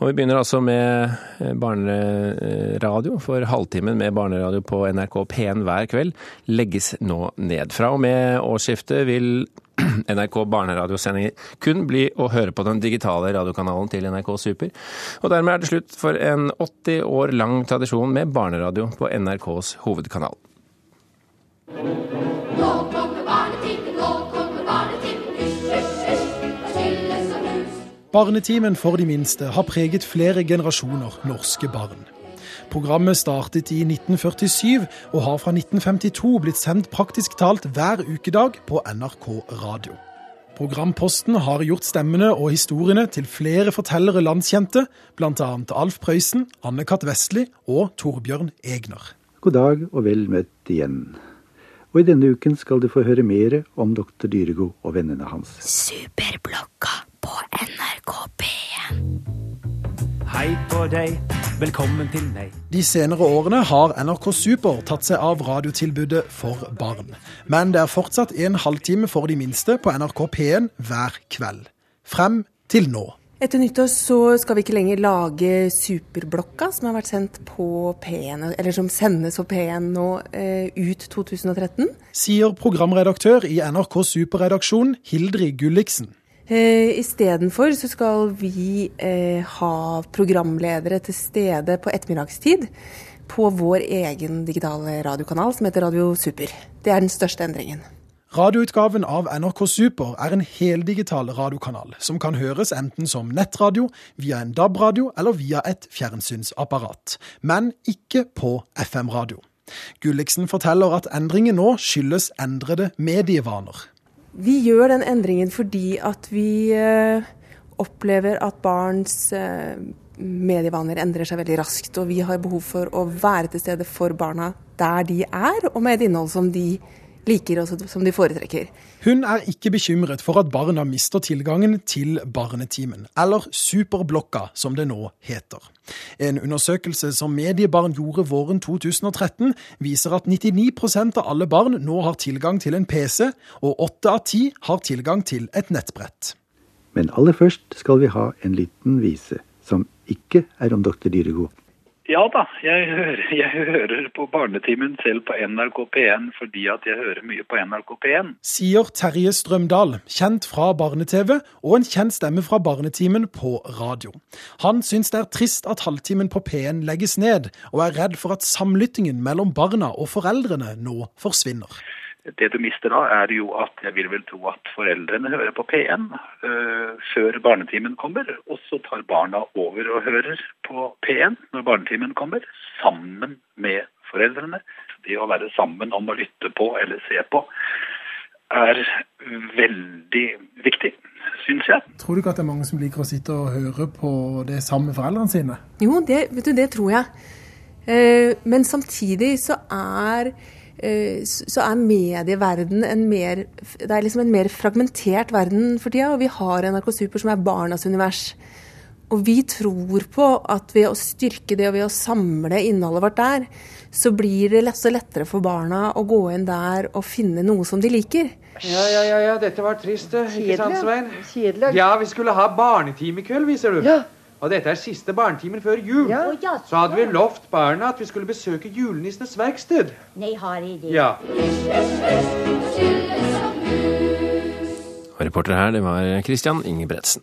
Og vi begynner altså med eh, barneradio, for halvtimen med barneradio på NRK P1 hver kveld legges nå ned. Fra og med årsskiftet vil NRK barneradiosendinger kun bli å høre på den digitale radiokanalen til NRK Super. Og dermed er det slutt for en 80 år lang tradisjon med barneradio på NRKs hovedkanal. Barnetimen for de minste har preget flere generasjoner norske barn. Programmet startet i 1947 og har fra 1952 blitt sendt praktisk talt hver ukedag på NRK Radio. Programposten har gjort stemmene og historiene til flere fortellere landskjente, bl.a. Alf Prøysen, Anne-Kat. Vestli og Torbjørn Egner. God dag og vel møtt igjen. Og i denne uken skal du få høre mer om doktor Dyrego og vennene hans. Superblokka Hei på deg, velkommen til meg. De senere årene har NRK Super tatt seg av radiotilbudet for barn. Men det er fortsatt en halvtime for de minste på NRK P1 hver kveld. Frem til nå. Etter nyttår så skal vi ikke lenger lage Superblokka, som har vært sendt på P1, eller som sendes på P1 nå eh, ut 2013. Sier programredaktør i NRK Superredaksjon Hildrid Gulliksen. Eh, Istedenfor så skal vi eh, ha programledere til stede på ettermiddagstid på vår egen digitale radiokanal som heter Radio Super. Det er den største endringen. Radioutgaven av NRK Super er en heldigital radiokanal som kan høres enten som nettradio, via en DAB-radio eller via et fjernsynsapparat, men ikke på FM-radio. Gulliksen forteller at endringen nå skyldes endrede medievaner. Vi gjør den endringen fordi at vi eh, opplever at barns eh, medievaner endrer seg veldig raskt. Og vi har behov for å være til stede for barna der de er, og med et innhold som de liker og som de foretrekker. Hun er ikke bekymret for at barna mister tilgangen til Barnetimen, eller Superblokka som det nå heter. En undersøkelse som Mediebarn gjorde våren 2013, viser at 99% av alle barn nå har tilgang til en PC, og 8 av 10 har tilgang til et nettbrett. Men aller først skal vi ha en liten vise som ikke er om doktor Dyrego. Ja da, jeg hører, jeg hører på Barnetimen selv på NRK P1 fordi at jeg hører mye på NRK P1. Sier Terje Strømdal, kjent fra barne-TV og en kjent stemme fra Barnetimen på radio. Han syns det er trist at halvtimen på P1 legges ned, og er redd for at samlyttingen mellom barna og foreldrene nå forsvinner. Det du mister da, er jo at jeg vil vel tro at foreldrene hører på P1 uh, før barnetimen kommer, og så tar barna over og hører på P1 når barnetimen kommer, sammen med foreldrene. Det å være sammen om å lytte på eller se på er veldig viktig, syns jeg. Tror du ikke at det er mange som liker å sitte og høre på det sammen med foreldrene sine? Jo, det, vet du, det tror jeg. Uh, men samtidig så er eh, så er medieverden en mer, det er liksom en mer fragmentert verden for tida. Og vi har NRK Super som er barnas univers. Og vi tror på at ved å styrke det og ved å samle innholdet vårt der, så blir det så lettere for barna å gå inn der og finne noe som de liker. Ja, ja, ja, ja, dette var trist, det. Ikke sant, Svein? Kjedelig. Ja, vi skulle ha barnetime i kveld, viser du. Ja. Og dette er siste barnetimen før jul. Ja. Så hadde vi lovt barna at vi skulle besøke julenissenes verksted. Nei, har jeg det? Ja. Og reporter her, det var Christian Ingebretsen.